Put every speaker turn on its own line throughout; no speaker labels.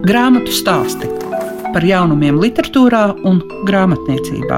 Grāmatu stāsti par jaunumiem, literatūrā un grāmatniecībā.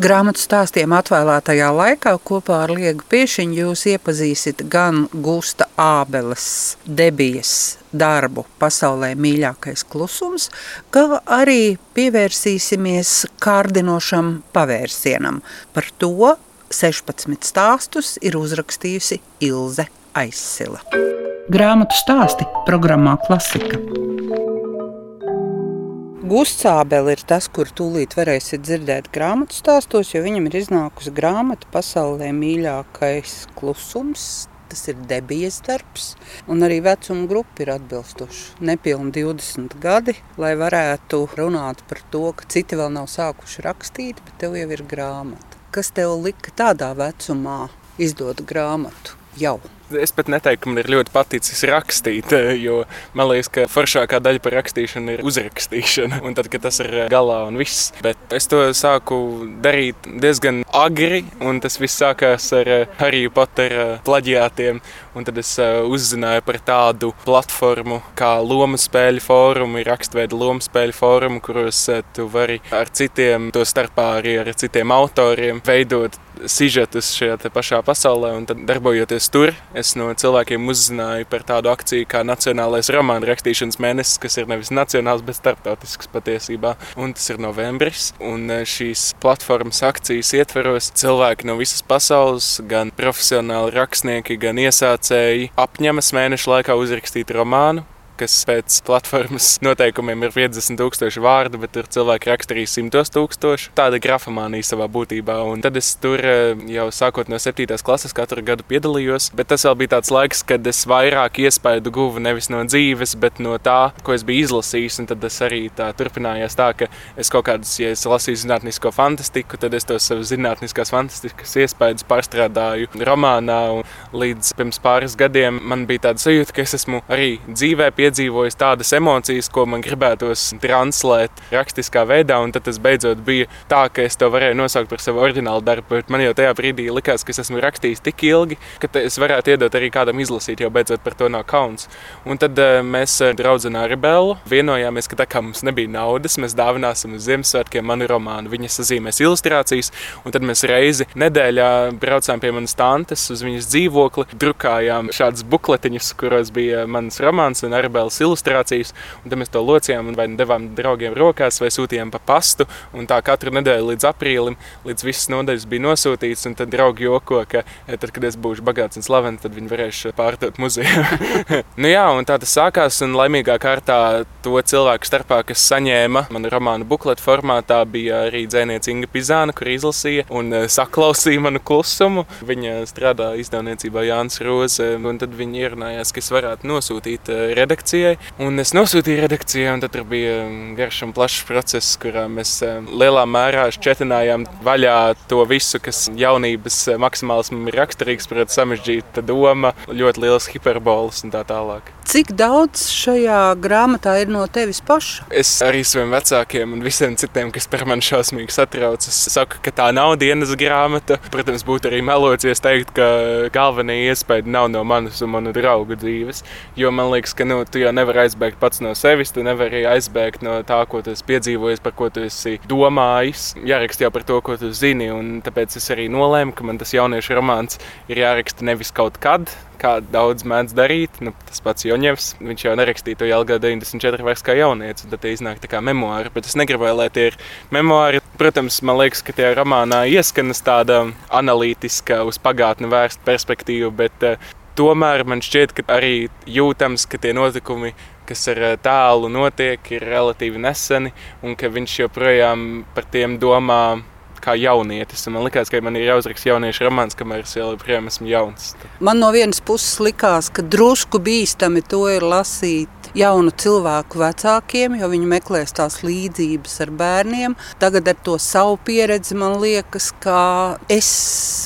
Grāmatu stāstiem atvēlētajā laikā kopā ar Liegu Piešiņu jūs iepazīsiet gan Gusta Ābeles debijas darbu pasaulē mīļākais klusums, kā arī pievērsīsimies kārdinošam pavērsienam. Par to 16 stāstus ir uzrakstījusi Ilze Aizsila. Grāmatu stāsti programmā Klasika. Gustsābeli ir tas, kur tūlīt varēsiet dzirdēt grāmatu stāstos, jo viņam ir iznākusi grāmata pasaulē mīļākais klusums. Tas ir debijas darbs, un arī vecuma grupa ir atbilstoša. Nepilni 20 gadi, lai varētu runāt par to, ka citi vēl nav sākuši rakstīt, bet tev jau ir grāmata. Kas tev lika tādā vecumā izdot grāmatu jau?
Es pat neteiktu, ka man ir ļoti paticis rakstīt, jo man liekas, ka foršākā daļa par rakstīšanu ir uzrakstīšana. Un tad, kad tas ir galā un viss. Bet es to sāku darīt diezgan agri, un tas viss sākās ar Harry Potter plaģiātiem. Un tad es uzzināju par tādu platformu kā Lomu spēļu fórumu, rakstveida Lomu spēļu fórumu, kuros tu vari ar citiem, to starpā arī ar citiem autoriem, veidot sižetus šajā pašā pasaulē. Un tad darbojoties tur, es no cilvēkiem uzzināju par tādu akciju kā Nacionālais romānu rakstīšanas mēnesis, kas ir nevis nacionāls, bet starptautisks patiesībā. Un tas ir novembris. Un e, šīs platformas akcijas ietveros cilvēki no visas pasaules, gan profesionāli rakstnieki, gan iesācēji, apņemas mēnešu laikā uzrakstīt romānu kas pēc platformas noteikumiem ir 50,000 vārdu, bet tur cilvēki raksta arī 100 tūkstoši. Tāda grafomānija savā būtībā. Un tad es tur eh, jau sākot no 7. klases katru gadu piedalījos, bet tas vēl bija tāds laiks, kad es vairāk iespaidu guvu nevis no dzīves, bet no tā, ko es biju izlasījis. Un tad tas arī tā turpinājās tā, ka es kaut kādus, ja es lasīju zinātnisko fantastiku, tad es tos savus zinātniskās fantastikas iespaidus pārstrādāju romānā. Līdz pirms pāris gadiem man bija tāda sajūta, ka es esmu arī dzīvē piedzīvojis piedzīvojis tādas emocijas, ko man gribētos translēt rakstiskā veidā. Un tad tas beidzot bija tā, ka es to varēju nosaukt par savu oriģinālu darbu. Man jau tajā brīdī likās, ka es esmu rakstījis tik ilgi, ka es varētu iedot arī kādam izlasīt, jo beidzot par to nav kauns. Un tad uh, mēs ar draugu Arabelu vienojāmies, ka tā kā mums nebija naudas, mēs dāvināsim uz Ziemassvētkiem manu romānu. Viņa sazīmēs ilustrācijas, un tad mēs reizi nedēļā braucām pie manas tantes uz viņas dzīvokli, drukājām šādus bukletiņus, kuros bija mans romāns un Arabela izvēles ilustrācijas, un tad mēs to locījām un vai devām draugiem rokās, vai sūtījām pa pastu. Un tā katru nedēļu līdz aprīlim, līdz visas nodaļas bija nosūtīts, un tad draugi joko, ka ja, tad, kad es būšu bagāts un slavens, tad viņi varēs pārdot muzejā. nu jā, un tā tas sākās, un laimīgā kārtā to cilvēku starpā, kas saņēma manu romānu bukletu formātā, bija arī dzēniece Inga Pizāna, kur izlasīja un eh, saklausīja manu klusumu. Viņa strādā izdevniecībā Jānis Roze, un tad viņi ierunājās, ka es varētu nosūtīt eh, redakciju redakcijai. Un es nosūtīju redakcijai, un tur bija um, garš un plašs process, kurā mēs um, lielā mērā šķietinājām vaļā to visu, kas jaunības uh, maksimālismam ir raksturīgs, protams, sarežģīta doma, ļoti liels hiperbols un tā tālāk.
Cik daudz šajā grāmatā ir no tevis paša?
Es arī saviem vecākiem un visiem citiem, kas par mani šausmīgi satraucas, saku, ka tā nav dienas grāmata. Protams, būtu arī meloties teikt, ka galvenie iespēja nav no manas un manu draugu dzīves. Jo man liekas, ka nu, tu jau nevari aizbēgt pats no sevis, tu nevari aizbēgt no tā, ko tu esi piedzīvojis, par ko tu esi domājis. Jāraksta jau par to, ko tu zini. Tāpēc es arī nolēmu, ka man tas jauniešu romāns ir jāraksta nevis kaut kad, kā daudz mēdz darīt. Nu, tas pats Joņevs, viņš jau nerakstīja to Jālgā 94 vairs kā jaunietis, un tad iznāk tā kā memoāri. Bet es negribēju, lai tie ir memoāri. Protams, man liekas, ka tie romānā ieskanas tāda analītiska, uz pagātni vērsta perspektīva, bet uh, tomēr man šķiet, ka arī jūtams, ka tie notikumi kas ar eh, tālu notiek, ir relatīvi neseni, un ka viņš joprojām par tiem domā kā jaunietis. Man liekas, ka man ir jāuzraksta jauniešu romāns, kamēr es joprojām esmu jauns.
Man no vienas puses likās, ka drusku bīstami to ir lasīt jaunu cilvēku vecākiem, jo viņi meklēs tās līdzības ar bērniem. Tagad ar to savu pieredzi man liekas, ka es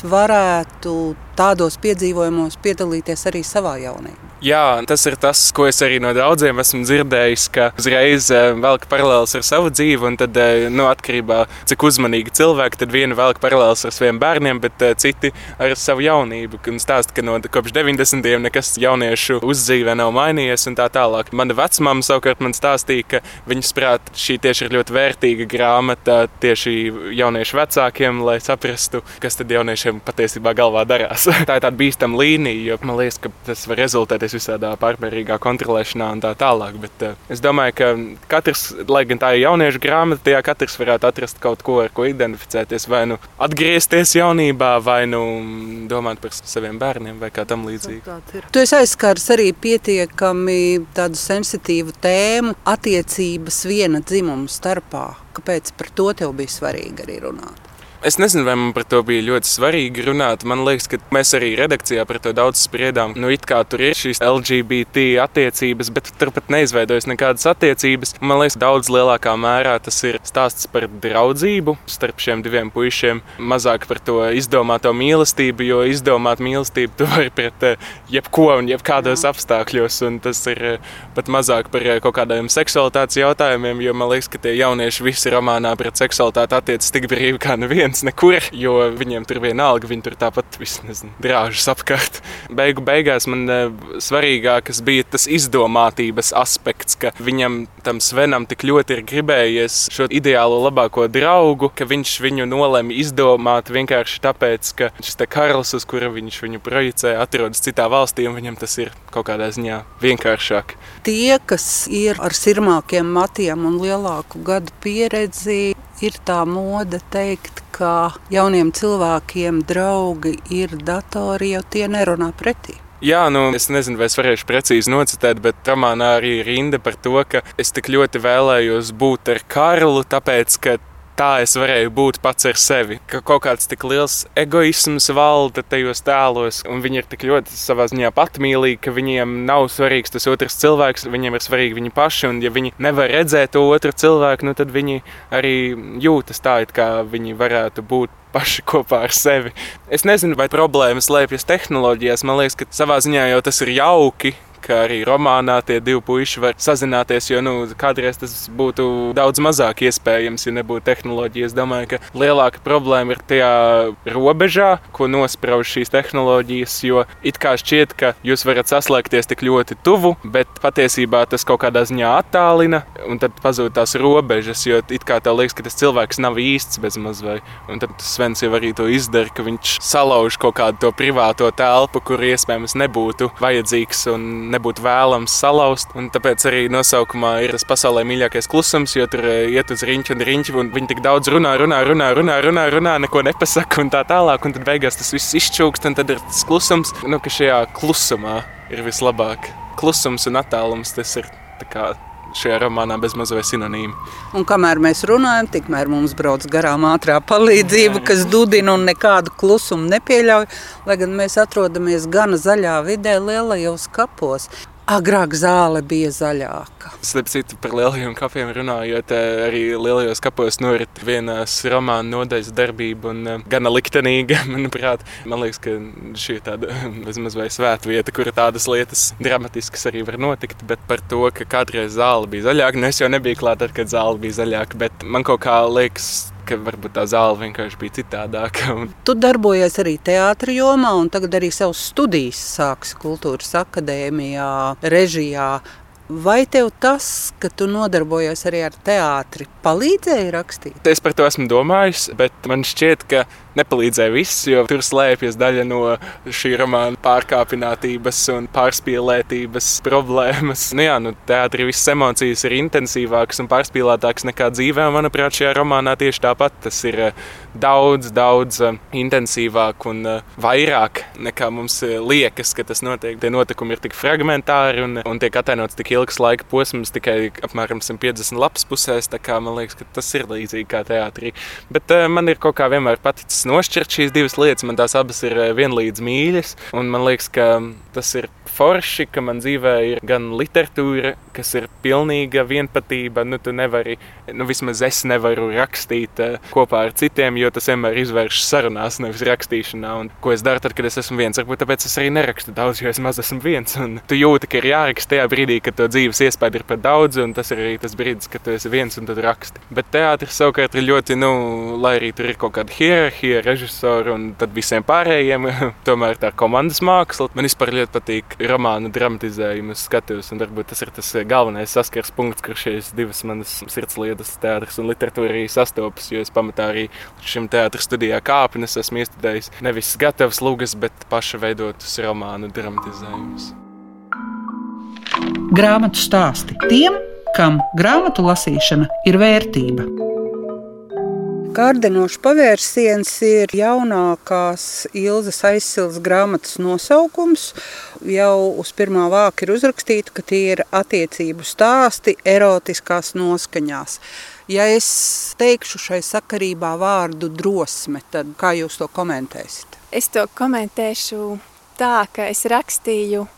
varētu tādos piedzīvojumos piedalīties arī savā jaunībā.
Jā, tas ir tas, ko es arī no daudziem esmu dzirdējis, ka uzreiz eh, velk paralēlus ar savu dzīvi, un tad, eh, nu, atkarībā no tā, cik uzmanīgi cilvēki, tad vieni velk paralēlus ar saviem bērniem, bet eh, citi ar savu jaunību. Un stāsta, ka no kopš 90. gadiem nekas jauniešu uzdzīvē nav mainījies, un tā tālāk. Mana vecmāma savukārt man stāstīja, ka viņas prāt šī tieši ir ļoti vērtīga grāmata tieši jauniešu vecākiem, lai saprastu, kas tad jauniešiem patiesībā galvā darās. tā ir tāda bīstama līnija, jo man liekas, ka tas var rezultēties visādā pārmērīgā kontrolēšanā un tā tālāk. Bet uh, es domāju, ka katrs, lai gan tā ir jauniešu grāmata, tajā katrs varētu atrast kaut ko, ar ko identificēties. Vai nu atgriezties jaunībā, vai nu domāt par saviem bērniem vai kā tam līdzīgi.
Tu esi aizskārs arī pietiekami tādu sensitīvu tēmu attiecības viena dzimuma starpā. Kāpēc par to tev bija svarīgi arī runāt?
Es nezinu, vai man par to bija ļoti svarīgi runāt. Man liekas, ka mēs arī redakcijā par to daudz spriedām. Nu, it kā tur ir šīs LGBT attiecības, bet turpat neizveidojas nekādas attiecības. Man liekas, daudz lielākā mērā tas ir stāsts par draudzību starp šiem diviem puišiem. Mazāk par to izdomāto mīlestību, jo izdomāt mīlestību tu vari pret eh, jebko un jebkādos Jā. apstākļos. Un tas ir eh, pat mazāk par eh, kaut kādiem seksualitātes jautājumiem, jo man liekas, ka tie jaunieši visi romānā pret seksualitāti attiecas tik brīvi kā neviens neviens nekur, jo viņiem tur vienalga, viņi tur tāpat viss nezinu, drāžas apkārt. Beigu beigās man e, svarīgākas bija tas izdomātības aspekts, ka viņam tam Svenam tik ļoti ir gribējies šo ideālo labāko draugu, ka viņš viņu nolēma izdomāt vienkārši tāpēc, ka šis te Karls, uz kura viņš viņu projicē, atrodas citā valstī, un viņam tas ir kaut kādā ziņā vienkāršāk.
Tie, kas ir ar sirmākiem matiem un lielāku gadu pieredzi, ir tā mode teikt, ka jauniem cilvēkiem draugi ir datori, jo tie nerunā pretī.
Jā, nu, es nezinu, vai es varēšu precīzi nocitēt, bet romānā arī ir rinda par to, ka es tik ļoti vēlējos būt ar Karlu, tāpēc, ka tā es varēju būt pats ar sevi. Ka kaut kāds tik liels egoisms valda tajos tēlos, un viņi ir tik ļoti savā ziņā patmīlīgi, ka viņiem nav svarīgs tas otrs cilvēks, viņiem ir svarīgi viņi paši. Un, ja viņi nevar redzēt to otru cilvēku, nu, tad viņi arī jūtas tā, it kā viņi varētu būt paši kopā ar sevi. Es nezinu, vai problēmas slēpjas tehnoloģijās. Man liekas, ka savā ziņā jau tas ir jauki, ka arī romānā tie divi puiši var sazināties. Jo nu, kādreiz tas būtu daudz mazāk iespējams, ja nebūtu tehnoloģija. Es domāju, ka lielāka problēma ir tajā robežā, ko nosprauž šīs tehnoloģijas. Jo it kā šķiet, ka jūs varat saslēgties tik ļoti tuvu, bet patiesībā tas kaut kādā ziņā attālina, un tad pazūd tās robežas. Jo it kā tev liekas, ka tas cilvēks nav īsts bez mazliet. Un tad Svens jau arī to izdara, ka viņš salauž kaut kādu to privāto telpu, kur iespējams nebūtu vajadzīgs un nebūtu vēlams salauzt. Tāpēc arī nosaukumā ir tas pasaulē mīļākais klusums, jo tur eh, iet uz riņķi un riņķi, un viņi tik daudz runā, runā, runā, runā, runā, runā neko nepasaka un tā tālāk. Un tad beigās tas viss izčūkst, un tad ir tas klusums, nu, ka šajā klusumā ir vislabāk. Klusums un attālums tas ir kā šajā romānā bezmaz vai sinonīmi.
Un kamēr mēs runājam, tikmēr mums brauc garām ātrā palīdzība, kas dudina un nekādu klusumu nepieļauj, lai gan mēs atrodamies gana zaļā vidē lielajos kapos. Agrāk zāle bija zaļāka.
Starp citu, par lielajiem kapiem runājot, eh, arī lielajos kapos norit vienas romāna nodaļas darbība un eh, gana liktenīga, manuprāt. Man liekas, ka šī ir tāda bezmaz vai svēta vieta, kur tādas lietas dramatiskas arī var notikt, bet par to, ka kādreiz zāle bija zaļāka, nu es jau nebiju klāt, tad, kad zāle bija zaļāka, bet man kaut kā liekas, ka varbūt tā zāle vienkārši bija citādāka. Un...
Tu darbojies arī teātris jomā, un tagad arī savus studijas sāksi kultūras akadēmijā, režijā. Vai tev tas, ka tu nodarbojies arī ar teātri, palīdzēja rakstīt?
Es par to esmu domājis, bet man šķiet, ka nepalīdzēja viss, jo tur slēpjas daļa no šī romāna pārkāpinātības un pārspīlētības problēmas. Nu, jā, nu, teātrī visas emocijas ir intensīvākas un pārspīlētākas nekā dzīvē. Manuprāt, šajā romānā tieši tāpat tas ir eh, daudz, daudz eh, intensīvāk un eh, vairāk nekā mums liekas, ka tas notiek. Tie notikumi ir tik fragmentāri un, un tiek attēlots tik ilgs laika posms, tikai apmēram 150 lapas pusēs. Man liekas, ka tas ir līdzīgi kā teātrī. Bet man ir kaut kā vienmēr paticis nošķirt šīs divas lietas. Man tās abas ir eh, vienlīdz mīļas. Man liekas, ka tas ir forši, ka man dzīvē ir gan literatūra, kas ir pilnīga vienpatība. Nu, tu nevari, nu, vismaz es nevaru rakstīt uh, kopā ar citiem, jo tas vienmēr izvēršas sarunās, nevis rakstīšanā. Un, ko es daru tad, kad es esmu viens? Varbūt tāpēc es arī nerakstu daudz, jo es maz esmu viens. Un tu jūti, ka ir jāraksta tajā brīdī, kad to dzīves iespēja ir par daudz, un tas ir arī tas brīdis, kad tu esi viens un tad raksti. Bet teātris savukārt ir ļoti, nu, lai arī tur ir kaut kāda hierarhija, režisori un tad visiem pārējiem, tomēr tā komandas māksla. Man vispār ļoti patīk romānu dramatizējumu skatuves, un varbūt tas ir tas galvenais saskars punkts, kur šīs divas manas sirdslietas, teātris un literatūra arī sastopas, jo es pamatā arī šim teātris studijā kāpnes esmu iestudējis nevis gatavs lūgas, bet paša veidotus romānu dramatizējumus.
Grāmatu stāsti tiem, kam grāmatu lasīšana ir vērtība.
Kārdinošs pavērsiens ir jaunākās Ilzas aizsils grāmatas nosaukums. Jau uz pirmā vāka ir uzrakstīta, ka tie ir attiecību stāsti erotiskās noskaņās. Ja es teikšu šai sakarībā vārdu drosme, tad kā jūs to komentēsiet?
Es to komentēšu tā, ka es rakstīju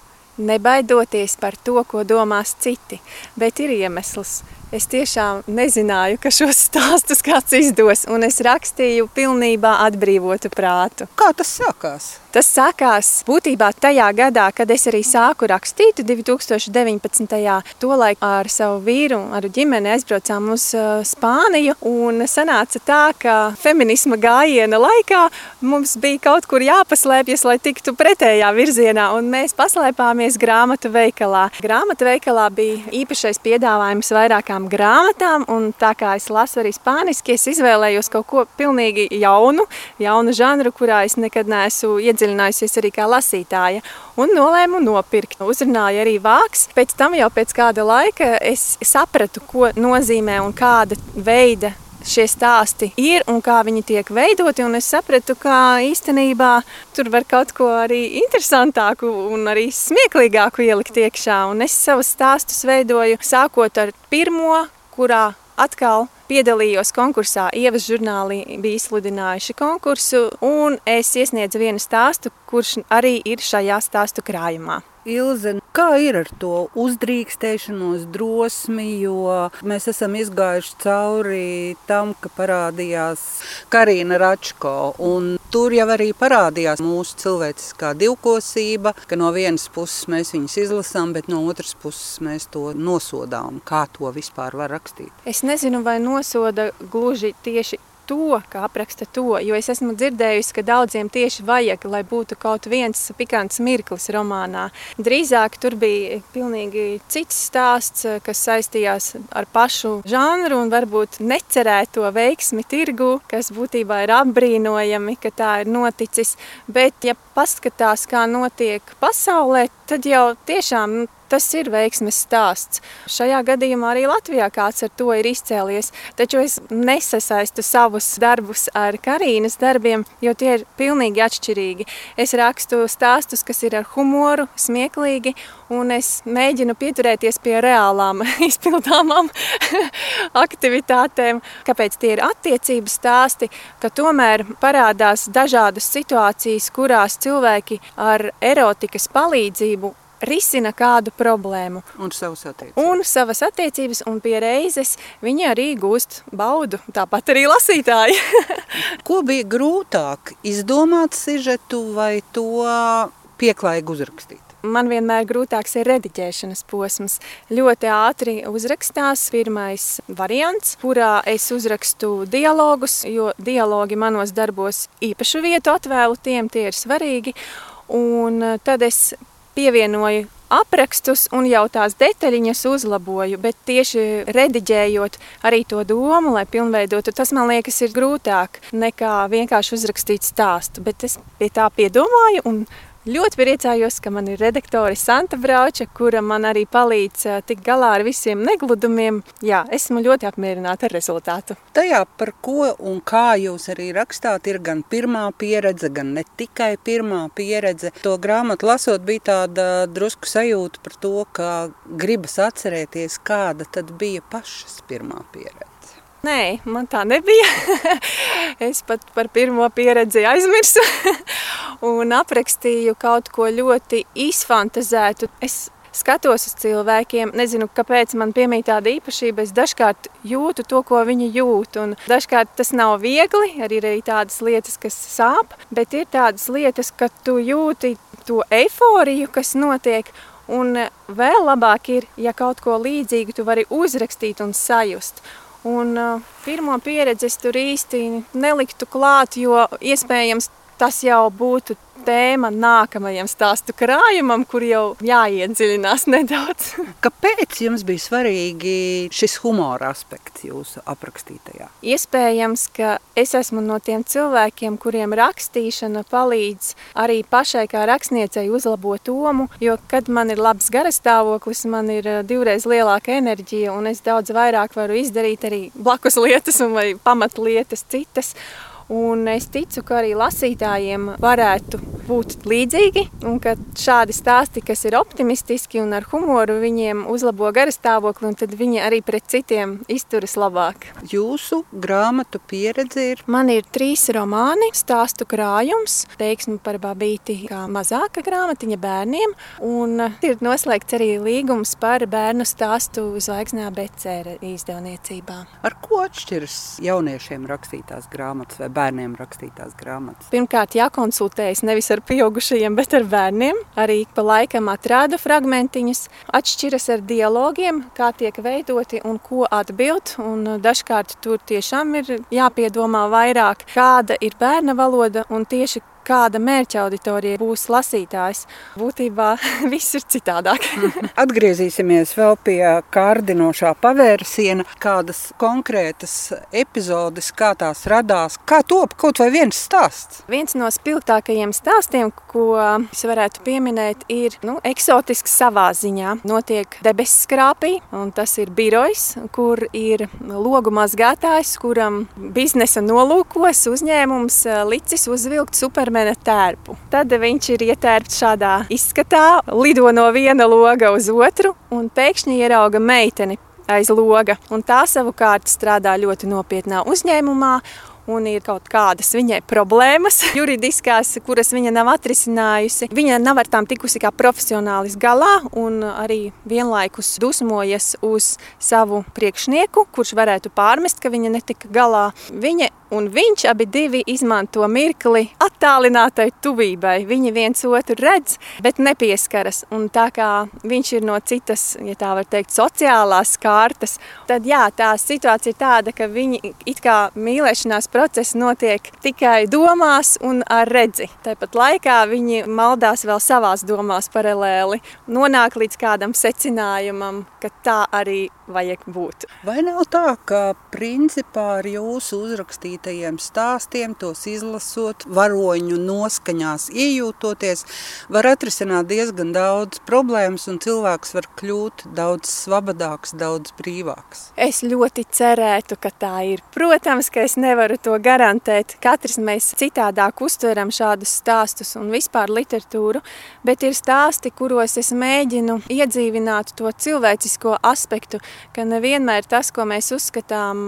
nebaidoties par to, ko domās citi, bet ir iemesls – Es tiešām nezināju, ka šos stāstus kāds izdos, un es rakstīju pilnībā atbrīvotu prātu.
Kā tas sākās?
Tas sākās būtībā tajā gadā, kad es arī sāku rakstīt, 2019. Tolaik ar savu vīru, ar ģimeni aizbraucām uz uh, Spāniju, un sanāca tā, ka feminisma gājiena laikā mums bija kaut kur jāpaslēpjas, lai tiktu pretējā virzienā, un mēs paslēpāmies grāmatu veikalā. Grāmatu veikalā bija īpašais piedāvājums vairākām vairākām grāmatām, un tā kā es lasu arī spāniski, es izvēlējos kaut ko pilnīgi jaunu, jaunu žanru, kurā es nekad neesmu iedziļinājusies arī kā lasītāja, un nolēmu nopirkt. Uzrunāju arī vāks, pēc tam jau pēc kāda laika es sapratu, ko nozīmē un kāda veida šie stāsti ir un kā viņi tiek veidoti. Es sapratu, ka īstenībā tur var kaut ko arī interesantāku un arī smieklīgāku ielikt iekšā. Un es savus stāstus veidoju sākot ar pirmo, kurā atkal piedalījos konkursā. Ievas žurnālī bija izsludinājuši konkursu, un es iesniedzu vienu stāstu, kurš arī ir šajā stāstu krājumā.
Ilze, kā ir ar to uzdrīkstēšanos, drosmi, jo mēs esam izgājuši cauri tam, ka parādījās Karina Račko, tur jau arī parādījās mūsu cilvēciskā divkosība, ka no vienas puses mēs viņus izlasām, bet no otras puses mēs to nosodām. Kā to vispār var rakstīt?
Es nezinu, vai nosoda gluži tieši to, kā apraksta to, jo es esmu dzirdējusi, ka daudziem tieši vajag, lai būtu kaut viens pikants mirklis romānā. Drīzāk tur bija pilnīgi cits stāsts, kas saistījās ar pašu žanru un varbūt necerēto veiksmi tirgu, kas būtībā ir apbrīnojami, ka tā ir noticis, bet ja paskatās, kā notiek pasaulē, tad jau tiešām nu, Tas ir veiksmes stāsts. Šajā gadījumā arī Latvijā kāds ar to ir izcēlies, taču es nesasaistu savus darbus ar Karīnas darbiem, jo tie ir pilnīgi atšķirīgi. Es rakstu stāstus, kas ir ar humoru, smieklīgi, un es mēģinu pieturēties pie reālām izpildāmām aktivitātēm. Kāpēc tie ir attiecību stāsti, ka tomēr parādās dažādas situācijas, kurās cilvēki ar erotikas palīdzību risina kādu problēmu.
Un savas attiecības.
Un savas attiecības, un pie reizes viņi arī gūst baudu, tāpat arī lasītāji.
Ko bija grūtāk, izdomāt sižetu vai to pieklājīgi uzrakstīt?
Man vienmēr grūtāks ir rediģēšanas posms. Ļoti ātri uzrakstās pirmais variants, kurā es uzrakstu dialogus, jo dialogi manos darbos īpašu vietu atvēlu tiem, tie ir svarīgi. Un tad es pievienoju aprakstus un jau tās detaļiņas uzlaboju, bet tieši rediģējot arī to domu, lai pilnveidotu, tas man liekas ir grūtāk nekā vienkārši uzrakstīt stāstu, bet es pie tā piedomāju un Ļoti priecājos, ka man ir redaktore Santa Brauča, kura man arī palīdz tikt galā ar visiem negludumiem. Jā, esmu ļoti apmierināta ar rezultātu.
Tajā, par ko un kā jūs arī rakstāt, ir gan pirmā pieredze, gan ne tikai pirmā pieredze. To grāmatu lasot bija tāda drusku sajūta par to, ka gribas atcerēties, kāda tad bija pašas pirmā pieredze.
Nē, man tā nebija. es pat par pirmo pieredzi aizmirsu. un aprakstīju kaut ko ļoti izfantazētu. Es skatos uz cilvēkiem, nezinu, kāpēc man piemīt tāda īpašība. Es dažkārt jūtu to, ko viņi jūt. Un dažkārt tas nav viegli, arī ir tādas lietas, kas sāp, bet ir tādas lietas, ka tu jūti to eifóriju, kas notiek. Un vēl labāk ir, ja kaut ko līdzīgu tu vari uzrakstīt un sajust. Un, uh, pirmo pieredzi es tur īsti neliktu klāt, jo iespējams tas jau būtu tēma nākamajam stāstu krājumam, kur jau jāiedziļinās nedaudz.
Kāpēc jums bija svarīgi šis humora aspekts jūsu aprakstītajā?
Iespējams, ka es esmu no tiem cilvēkiem, kuriem rakstīšana palīdz arī pašai kā rakstniecei uzlabot domu, jo, kad man ir labs garastāvoklis, man ir eh, divreiz lielāka enerģija un es daudz vairāk varu izdarīt arī blakus lietas un vai pamatlietas citas. Un es ticu, ka arī lasītājiem varētu būt līdzīgi, un ka šādi stāsti, kas ir optimistiski un ar humoru, viņiem uzlabo garastāvokli, un tad viņi arī pret citiem izturas labāk.
Jūsu grāmatu pieredze ir?
Man ir trīs romāni, stāstu krājums, teiksmi par babīti kā mazāka grāmatiņa bērniem, un ir noslēgts arī līgums par bērnu stāstu zvaigznā becēra izdevniecībā.
Ar ko atšķiras jauniešiem rakstītās grāmatas vai bērniem rakstītās grāmatas?
Pirmkārt, jākonsultējas nevis ar pieaugušajiem, bet ar bērniem. Arī pa laikam atrāda fragmentiņus, atšķiras ar dialogiem, kā tiek veidoti un ko atbild. Un dažkārt tur tiešām ir jāpiedomā vairāk, kāda ir bērna valoda un tieši kāda mērķa auditorija būs lasītājs. Būtībā viss ir citādāk.
Atgriezīsimies vēl pie kārdinošā pavērsiena, kādas konkrētas epizodes, kā tās radās, kā top kaut vai viens stāsts.
Viens no spilgtākajiem stāstiem, ko es varētu pieminēt, ir nu, eksotisks savā ziņā. Notiek debesu skrāpī, un tas ir birojs, kur ir logu mazgātājs, kuram biznesa nolūkos uzņēmums eh, licis uzvilkt supermarketu ķermena tērpu. Tad viņš ir ietērpts šādā izskatā, lido no viena loga uz otru un pēkšņi ierauga meiteni aiz loga. Un tā savukārt strādā ļoti nopietnā uzņēmumā un ir kaut kādas viņai problēmas, juridiskās, kuras viņa nav atrisinājusi. Viņa nav ar tām tikusi kā profesionālis galā un arī vienlaikus dusmojas uz savu priekšnieku, kurš varētu pārmest, ka viņa netika galā. Viņa un viņš abi divi izmanto mirkli attālinātai tuvībai. Viņi viens otru redz, bet nepieskaras. Un tā kā viņš ir no citas, ja tā var teikt, sociālās kārtas, tad jā, tā situācija ir tāda, ka viņi it kā mīlēšanās process notiek tikai domās un ar redzi. Tāpat laikā viņi maldās vēl savās domās paralēli, nonāk līdz kādam secinājumam, ka tā arī vajag būt.
Vai nav tā, ka principā ar jūsu uzrakstītajiem stāstiem, tos izlasot, varoņu noskaņās iejūtoties, var atrisināt diezgan daudz problēmas un cilvēks var kļūt daudz svabadāks, daudz brīvāks?
Es ļoti cerētu, ka tā ir. Protams, ka es nevaru to garantēt. Katrs mēs citādāk uztveram šādus stāstus un vispār literatūru, bet ir stāsti, kuros es mēģinu iedzīvināt to cilvēcisko aspektu, ka nevienmēr tas, ko mēs uzskatām,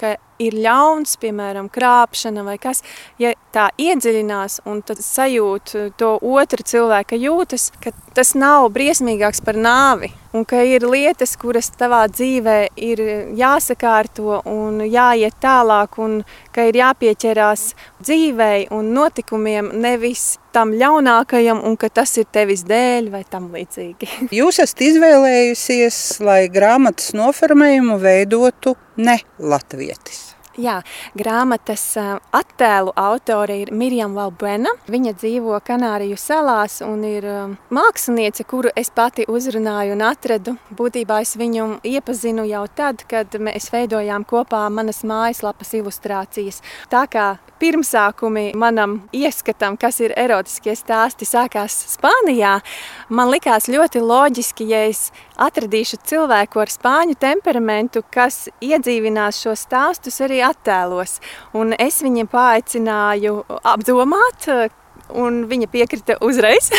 ka ir ļauns, piemēram, krāpšana vai kas, ja tā iedziļinās un tad sajūt to otra cilvēka jūtas, ka tas nav briesmīgāks par nāvi un ka ir lietas, kuras tavā dzīvē ir jāsakārto un jāiet tālāk un ka ir jāpieķerās dzīvei un notikumiem nevis tam ļaunākajam un ka tas ir tevis dēļ vai tam līdzīgi.
Jūs esat izvēlējusies, lai grāmatas noformējumu veidotu ne latvietis.
Jā, grāmatas attēlu autore ir Mirjam Valbuena. Viņa dzīvo Kanāriju salās un ir māksliniece, kuru es pati uzrunāju un atradu. Būtībā es viņu iepazinu jau tad, kad mēs veidojām kopā manas mājaslapas ilustrācijas. Tā kā pirmsākumi manam ieskatam, kas ir erotiskie stāsti, sākās Spānijā, man likās ļoti loģiski, ja es atradīšu cilvēku ar spāņu temperamentu, kas iedzīvinās šo stāstus arī attēlos. Un es viņiem paaicināju apdomāt, un viņa piekrita uzreiz.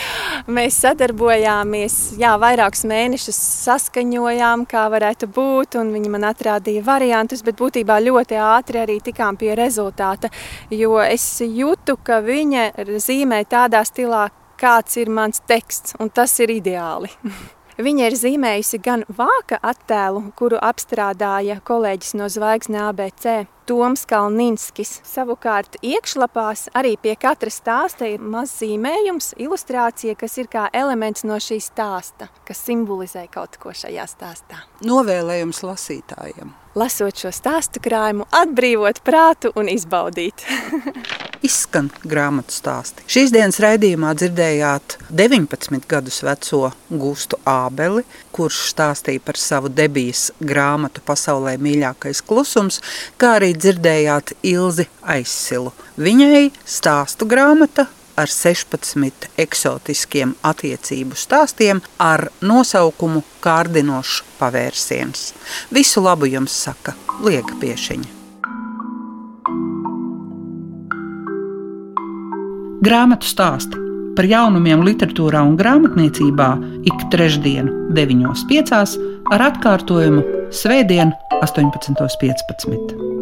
Mēs sadarbojāmies, jā, vairākus mēnešus saskaņojām, kā varētu būt, un viņi man atrādīja variantus, bet būtībā ļoti ātri arī tikām pie rezultāta, jo es jūtu, ka viņa zīmē tādā stilā, kāds ir mans teksts, un tas ir ideāli. Viņa ir zīmējusi gan vāka attēlu, kuru apstrādāja kolēģis no Zvaigznes ABC. Toms Kalninskis. Savukārt iekšlapās arī pie katra stāsta ir mazs zīmējums, ilustrācija, kas ir kā elements no šī stāsta, kas simbolizē kaut ko šajā stāstā.
Novēlējums lasītājiem
lasot šo stāstu krājumu, atbrīvot prātu un izbaudīt.
Izskan grāmatu stāsti. Šīs dienas raidījumā dzirdējāt 19 gadus veco Gustu Ābeli, kurš stāstīja par savu debijas grāmatu pasaulē mīļākais klusums, kā arī dzirdējāt Ilzi Aizsilu. Viņai stāstu grāmata ar 16 eksotiskiem attiecību stāstiem ar nosaukumu Kārdinošs pavērsiens. Visu labu jums saka Liega Piešiņa.
Grāmatu stāsti par jaunumiem literatūrā un grāmatniecībā ik trešdienu, 9.5. ar atkārtojumu Svētdien, 18.15.